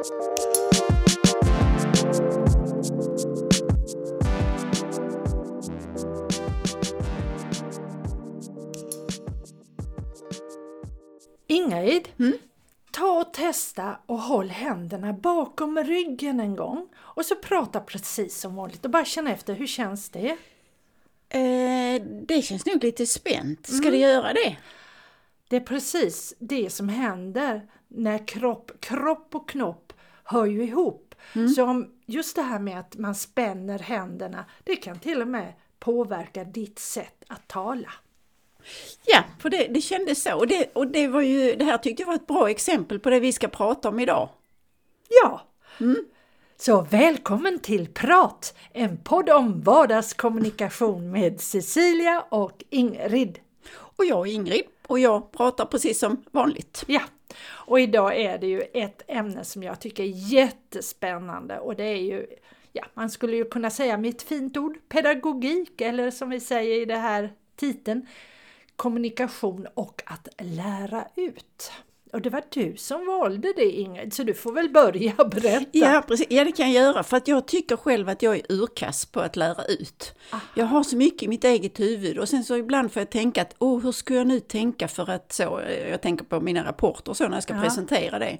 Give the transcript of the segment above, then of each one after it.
Ingrid, Mm. ta och testa och håll händerna bakom ryggen en gång och så prata precis som vanligt och bara känna efter, hur känns det? Eh, det känns nog lite spänt. Ska det göra det? Det är precis det som händer när kropp, kropp och knopp hör ju ihop. Så om just det här med att man spänner händerna, det kan till och med påverka ditt sätt att tala. Ja, för det, det kändes så. Och, det, och det, var ju, det här tyckte jag var ett bra exempel på det vi ska prata om idag. Ja! Så välkommen till Prat, en podd om vardagskommunikation med Cecilia och Ingrid. Och jag är Ingrid och jag pratar precis som vanligt. Ja, och idag är det ju ett ämne som jag tycker är jättespännande och det är ju, ja, man skulle ju kunna säga med ett fint ord, pedagogik eller som vi säger i det här titeln, kommunikation och att lära ut. Och det var du som valde det Ingrid, så du får väl börja berätta. Ja, precis. ja, det kan jag göra för att jag tycker själv att jag är urkass på att lära ut. Jag har så mycket i mitt eget huvud och sen så ibland får jag tänka att oh, hur ska jag nu tänka för att så, eh, jag tänker på mina rapporter och så när jag ska Ja. presentera det.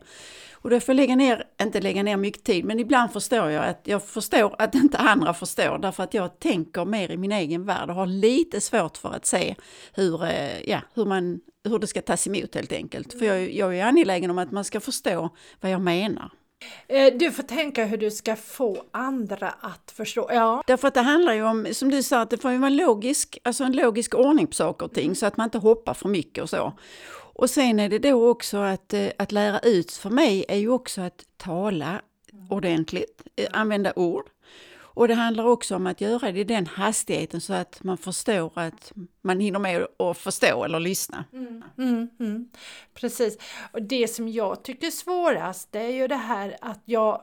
Och då får jag lägga ner, inte lägga ner mycket tid, men ibland förstår jag att jag förstår att inte andra förstår därför att jag tänker mer i min egen värld och har lite svårt för att se hur, eh, ja, hur, man, hur det ska tas emot helt enkelt. För jag, jag är angelägen om att man ska förstå vad jag menar. Eh, Du får tänka hur du ska få andra att förstå. Ja, Därför att det handlar ju om, som du sa, att det får ju vara logisk, alltså en logisk ordning på saker och ting så att man inte hoppar för mycket och så. Och sen är det då också att, eh, att lära ut för mig är ju också att tala ordentligt, eh, använda ord. Och det handlar också om att göra det i den hastigheten så att man förstår att man hinner med att förstå eller lyssna. Mm, mm. Precis. Och det som jag tycker svårast det är ju det här att jag,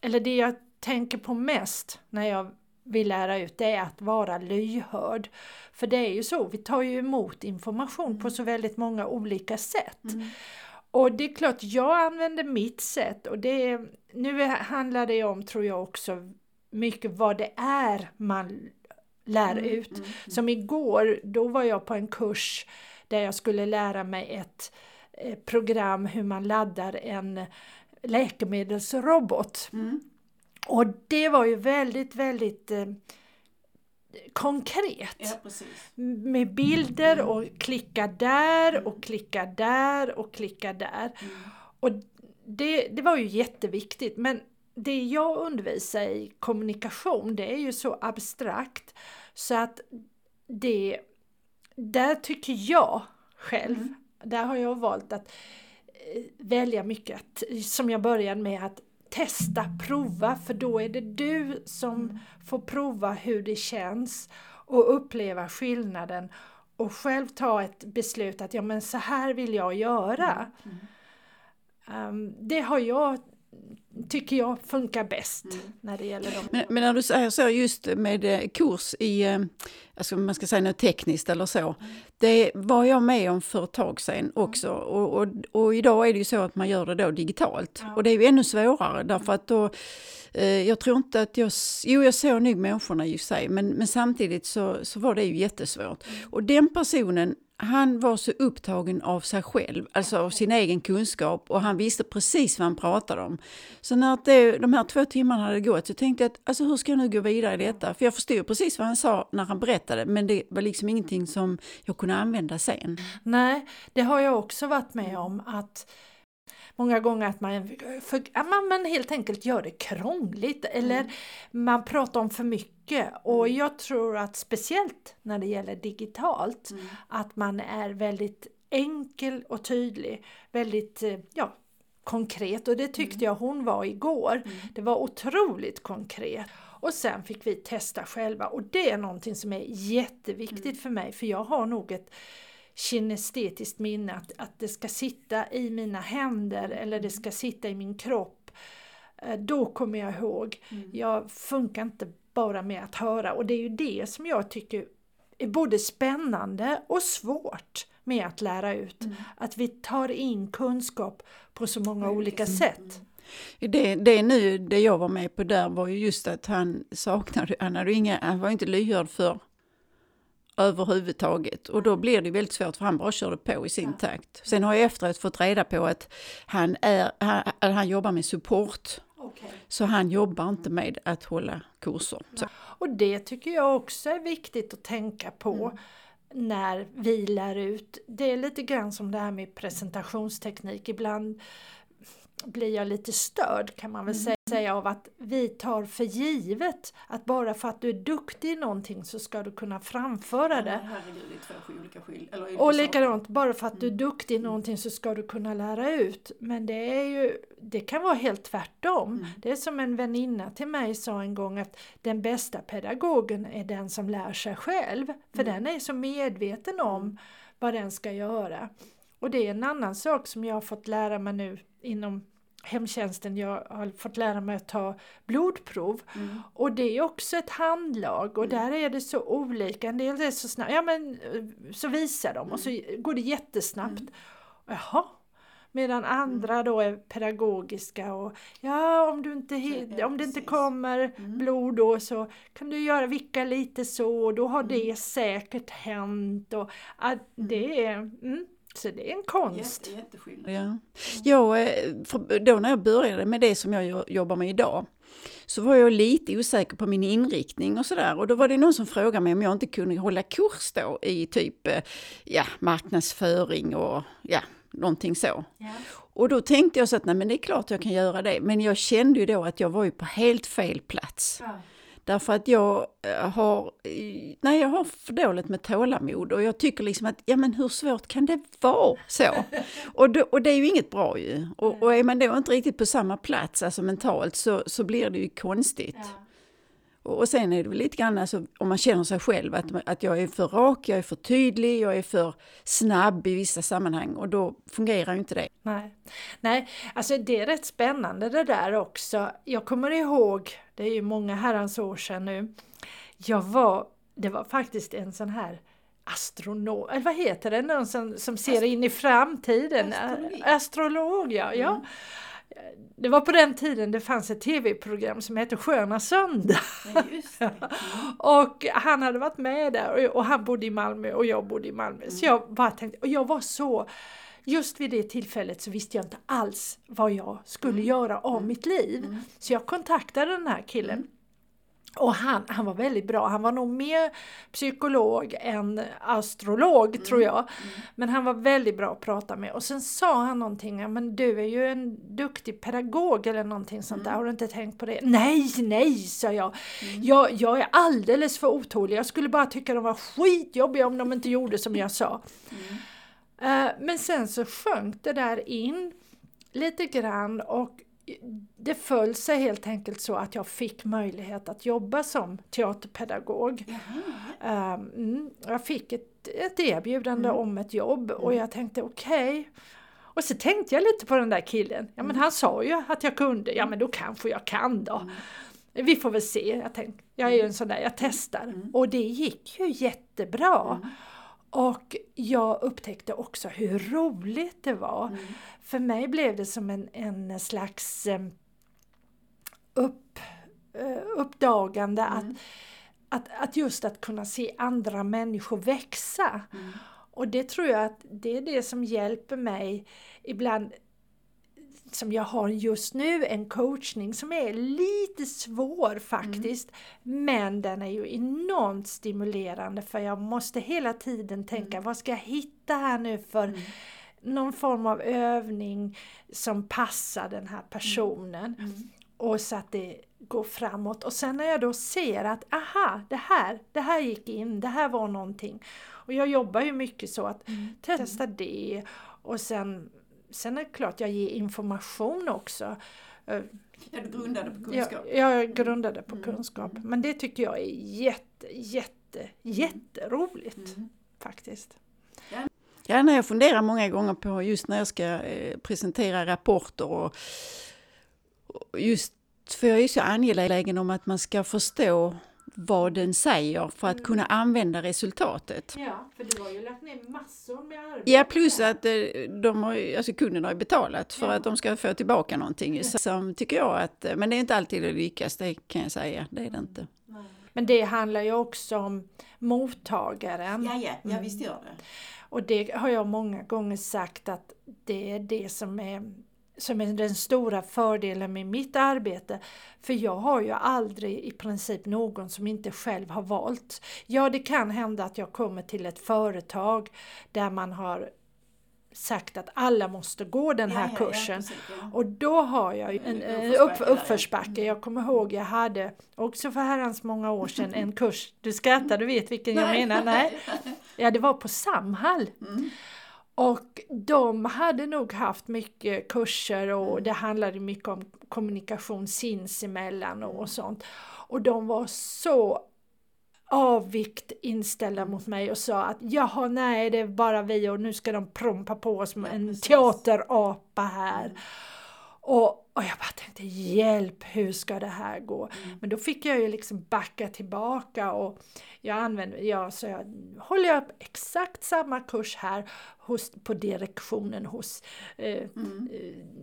eller det jag tänker på mest när jag vill lära ut det är att vara lyhörd. För det är ju så, vi tar ju emot information på så väldigt många olika sätt. Och det är klart, jag använder mitt sätt och det, nu är- handlar det om, tror jag också, mycket vad det är man lär ut. Som igår, då var jag på en kurs där jag skulle lära mig ett eh, program hur man laddar en läkemedelsrobot. Och det var ju väldigt, väldigt eh, konkret. precis. Med bilder och klicka där och klicka där och klicka där. Och det, det var ju jätteviktigt men det jag undervisar i kommunikation det är ju så abstrakt så att det, där tycker jag själv, där har jag valt att eh, välja mycket, att, som jag började med att testa, prova, för då är det du som får prova hur det känns och uppleva skillnaden och själv ta ett beslut att ja men så här vill jag göra. Um, det har jag, tycker jag funkar bäst när det gäller de Men, men när du säger så just med eh, kurs i, alltså man ska säga något tekniskt eller så. Det var jag med om för ett tag sedan också och, och, och idag är det ju så att man gör det då digitalt. Och det är ju ännu svårare därför att då, eh, jag tror inte att jag, jo jag såg nog människorna i sig men, men samtidigt så, så var det ju jättesvårt. Och den personen han var så upptagen av sig själv, alltså av sin egen kunskap och han visste precis vad han pratade om. Så när det, de här två timmarna hade gått så tänkte jag att alltså, hur ska jag nu gå vidare i detta? För jag förstod ju precis vad han sa när han berättade men det var liksom ingenting som jag kunde använda sen. Nej, det har jag också varit med om att många gånger att man, för, ja, man, man helt enkelt gör det krångligt eller man pratar om för mycket. Och jag tror att speciellt när det gäller digitalt att man är väldigt enkel och tydlig, väldigt eh, ja, konkret. Och det tyckte jag hon var igår. Det var otroligt konkret. Och sen fick vi testa själva. Och det är någonting som är jätteviktigt för mig för jag har nog ett kinestetiskt minne, att, att det ska sitta i mina händer eller det ska sitta i min kropp. Eh, Då kommer jag ihåg. Jag funkar inte bara med att höra och det är ju det som jag tycker är både spännande och svårt med att lära ut. Att vi tar in kunskap på så många olika sätt. Det, det nu, det jag var med på där var ju just att han saknade, han, hade inga, han var inte lyhörd för överhuvudtaget. Och då blir det väldigt svårt för han bara körde på i sin ja. takt. Sen har jag efteråt fått reda på att han, är, han, han jobbar med support. Okay. Så han jobbar inte med att hålla kurser. Och det tycker jag också är viktigt att tänka på. Mm när vi lär ut. Det är lite grann som det här med presentationsteknik. Ibland blir jag lite störd kan man väl mm. säga av att vi tar för givet att bara för att du är duktig i någonting så ska du kunna framföra det. och likadant, bara för att du är mm. duktig i någonting så ska du kunna lära ut. Men det är ju, det kan vara helt tvärtom. Mm. Det är som en väninna till mig sa en gång att den bästa pedagogen är den som lär sig själv. För mm. den är så medveten om mm. vad den ska göra. Och det är en annan sak som jag har fått lära mig nu inom hemtjänsten, jag har fått lära mig att ta blodprov. Mm. Och det är också ett handlag och mm. där är det så olika. En del är så snabbt, ja men så visar de och så mm. går det jättesnabbt. Mm. Jaha, Medan mm. andra då är pedagogiska och ja om du inte, ja, om det inte kommer mm. blod då så kan du göra vicka lite så och då har mm. det säkert hänt. Och, att det är, mm, så det är en konst. Jätte, ja. Jag, eh, då när jag började med det som jag jobbar med idag så var jag lite osäker på min inriktning och sådär. Och då var det någon som frågade mig om jag inte kunde hålla kurs då i typ eh, ja, marknadsföring och ja, någonting så. Ja. Och då tänkte jag så att nej men det är klart jag kan göra det. Men jag kände ju då att jag var ju på helt fel plats. Ja. Därför att jag eh, har, nej jag har för dåligt med tålamod och jag tycker liksom att, ja men hur svårt kan det vara så? Och, då, och det är ju inget bra ju. Och, och är man då inte riktigt på samma plats, alltså mentalt, så, så blir det ju konstigt. Ja. Och sen är det väl lite grann alltså, om man känner sig själv att, att jag är för rak, jag är för tydlig, jag är för snabb i vissa sammanhang och då fungerar ju inte det. Nej, Nej alltså det är rätt spännande det där också. Jag kommer ihåg, det är ju många herrans år sedan nu, jag var, det var faktiskt en sån här astronom, eller vad heter det, någon som, som ser Ast in i framtiden? Astrolog, Astrolog ja. Mm. ja det var på den tiden det fanns ett tv-program som hette Sköna söndag. Och han hade varit med där och, han bodde i Malmö och jag bodde i Malmö. Mm. Så jag bara tänkte, och jag var så Just vid det tillfället så visste jag inte alls vad jag skulle mm. göra av mm. mitt liv. Mm. Så jag kontaktade den här killen mm. Och han, han var väldigt bra, han var nog mer psykolog än astrolog mm. tror jag. Mm. Men han var väldigt bra att prata med. Och sen sa han någonting, men du är ju en duktig pedagog eller någonting sånt där, mm. har du inte tänkt på det? Nej, nej, sa jag. Mm. jag. Jag är alldeles för otålig, jag skulle bara tycka de var skitjobbiga om de inte gjorde som jag sa. Uh, men sen så sjönk det där in lite grann och det föll sig helt enkelt så att jag fick möjlighet att jobba som teaterpedagog. Um, mm, jag fick ett, ett erbjudande mm. om ett jobb och mm. jag tänkte okej. Okay. Och så tänkte jag lite på den där killen. Ja men mm. han sa ju att jag kunde, ja men då kanske jag kan då. Mm. Vi får väl se. Jag, tänkte, jag är ju en sån där, jag testar. Och det gick ju jättebra. Och jag upptäckte också hur roligt det var. Mm. För mig blev det som en, en slags eh, upp, eh, uppdagande mm. att, att, att just att kunna se andra människor växa. Mm. Och det tror jag att det är det som hjälper mig ibland som jag har just nu, en coachning som är lite svår faktiskt. Mm. Men den är ju enormt stimulerande för jag måste hela tiden tänka, mm. vad ska jag hitta här nu för mm. någon form av övning som passar den här personen. Mm. mm. Och så att det går framåt. Och sen när jag då ser att, aha, det här, det här gick in, det här var någonting. Och jag jobbar ju mycket så att mm. testa det och sen Sen är det klart jag ger information också. Ja, du grundade på kunskap? Ja, jag grundade på mm. kunskap. Men det tycker jag är jätte, jätte, jätteroligt mm. faktiskt. Ja, när jag funderar många gånger på just när jag ska eh, presentera rapporter och, och just för jag är så angelägen om att man ska förstå vad den säger för att kunna använda resultatet. Ja, för du har ju lagt ner massor med arbete. Ja, plus att eh, de har, alltså kunderna har betalat för Ja. att de ska få tillbaka någonting. Så, som tycker jag att, eh, men det är inte alltid det lyckas, det kan jag säga. Det är det inte. Men det handlar ju också om mottagaren. ja, ja visst gör det. Och det har jag många gånger sagt att det är det som är, som är den stora fördelen med mitt arbete. För jag har ju aldrig i princip någon som inte själv har valt. Ja, det kan hända att jag kommer till ett företag där man har sagt att alla måste gå den här kursen. Och då har jag ju en eh, uppförsbacke upp, ja. uppförsbacke. Jag kommer ihåg jag hade också för herrans många år sedan en kurs. Du skrattar, du vet vilken jag menar? Nej. Ja, det var på Samhall. Mm. Och de hade nog haft mycket kurser Mm. och det handlade mycket om kommunikation sinsemellan och sånt. Och de var så avvikt inställda mot mig och sa att jaha nej det är bara vi och nu ska de prompa på oss med en teaterapa här. Och, och jag bara tänkte hjälp hur ska det här gå? Men då fick jag ju liksom backa tillbaka och jag använde, ja, så jag håller jag exakt samma kurs här hos, på direktionen hos eh, eh,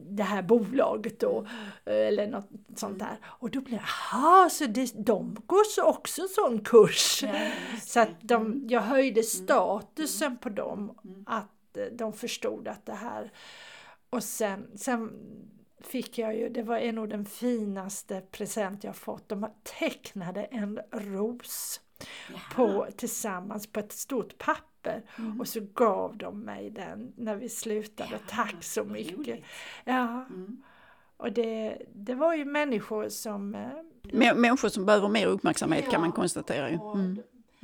det här bolaget då, eh, eller något sånt där. Och då blev jag, jaha, så det, de går så också en sån kurs. Så att de, jag höjde statusen på dem, att eh, de förstod att det här... Och sen, sen fick jag ju, det var av den finaste present jag fått. De tecknade en ros på, tillsammans på ett stort papper Mm. och så gav de mig den när vi slutade. Tack så mycket. roligt. Ja, Mm. och det, det var ju människor som... eh, Mä- Människor som behöver mer uppmärksamhet kan man Ja, konstatera. ju.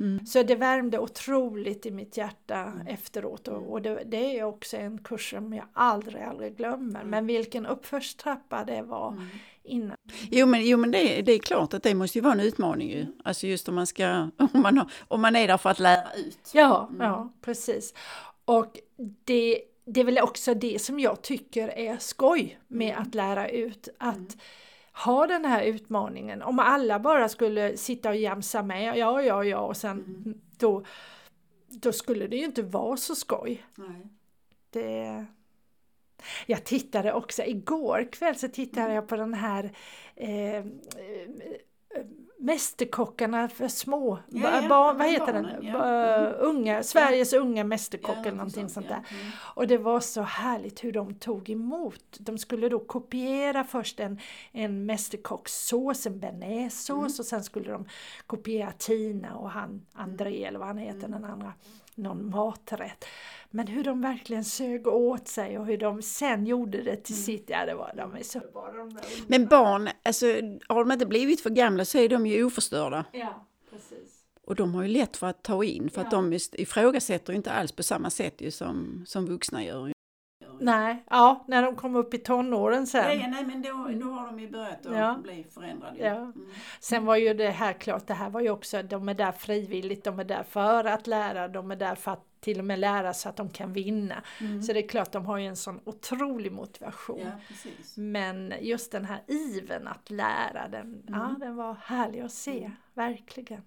Mm. Så det värmde otroligt i mitt hjärta efteråt och, och det, det är också en kurs som jag aldrig, aldrig glömmer. Men vilken uppförstrappa det var innan. Jo men, jo, men det, det är klart att det måste ju vara en utmaning ju. Alltså just om man ska, om man, har, om man är där för att lära ut. Ja, ja precis. Och det, det är väl också det som jag tycker är skoj med att lära ut. Att ha den här utmaningen. Om alla bara skulle sitta och jamsa med, ja, ja, ja, och sen då, då skulle det ju inte vara så skoj. Det... Jag tittade också, igår kväll så tittade jag på den här eh, eh, Mästerkockarna för små Ja, ja, barn, vad heter barnen, den? ja. Mm. Unga, Sveriges unga mästerkock eller någonting sånt där. Mm. Och det var så härligt hur de tog emot. De skulle då kopiera först en, en mästerkockssås, en bearnaisesås Mm. och sen skulle de kopiera Tina och han André eller vad han heter Mm. den andra, någon maträtt. Men hur de verkligen sög åt sig och hur de sen gjorde det till sitt, ja det var, de är så de. Men barn, alltså har de inte blivit för gamla så är de ju oförstörda. Ja, precis. Och de har ju lätt för att ta in för att Ja. de ist- ifrågasätter ju inte alls på samma sätt ju som, som vuxna gör. Nej, ja, när de kom upp i tonåren sen. nej men då, då har de ju börjat att Ja. bli förändrade. Ja. Mm. Sen var ju det här klart, det här var ju också, de är där frivilligt, de är där för att lära, de är där för att till och med lära så att de kan vinna. Så det är klart, de har ju en sån otrolig motivation. Ja. Men just den här iven att lära, den, ja, den var härlig att se, verkligen.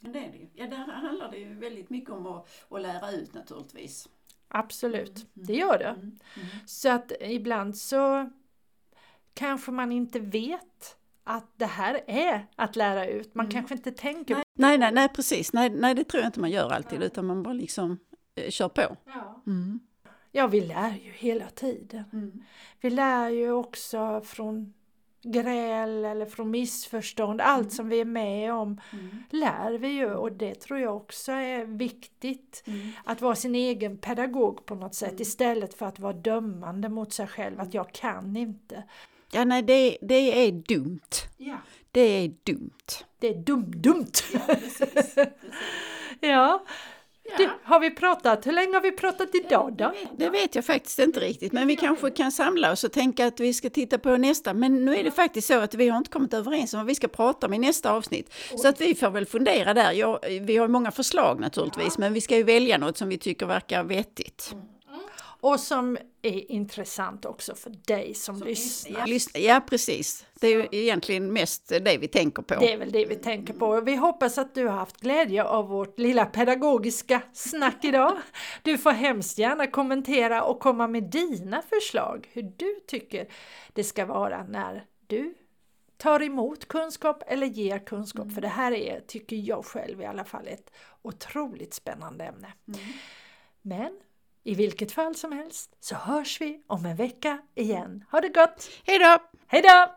Men det är det. Ja, där handlar det ju väldigt mycket om att, att lära ut naturligtvis. Absolut, det gör det. Mm. Så att ibland så kanske man inte vet att det här är att lära ut. Man kanske inte tänker Nej, nej, nej, precis. Nej, nej, det tror jag inte man gör alltid, utan man bara liksom eh, kör på. Ja. Mm. ja, vi lär ju hela tiden. Mm. Vi lär ju också från gräl eller från missförstånd. Allt som vi är med om lär vi ju och det tror jag också är viktigt. Mm. Att vara sin egen pedagog på något sätt istället för att vara dömande mot sig själv. Att jag kan inte. Ja, nej, det, det är dumt. Ja. Det är dumt. Det är dum-dumt. ja. Du, har vi pratat? Hur länge har vi pratat idag då? Det vet jag faktiskt inte riktigt, men vi kanske kan samla oss och tänka att vi ska titta på nästa. Men nu är det faktiskt så att vi har inte kommit överens om vad vi ska prata om i nästa avsnitt. Så att vi får väl fundera där. Ja, vi har många förslag naturligtvis, men vi ska ju välja något som vi tycker verkar vettigt. Och som är intressant också för dig som så lyssnar. Lyssna, ja precis, det är ju egentligen mest det vi tänker på. Det är väl det vi tänker på. Vi hoppas att du har haft glädje av vårt lilla pedagogiska snack idag. Du får hemskt gärna kommentera och komma med dina förslag hur du tycker det ska vara när du tar emot kunskap eller ger kunskap. Mm. För det här är, tycker jag själv i alla fall, ett otroligt spännande ämne. Mm. Men i vilket fall som helst så hörs vi om en vecka igen. Ha det gott! Hejdå! Hejdå!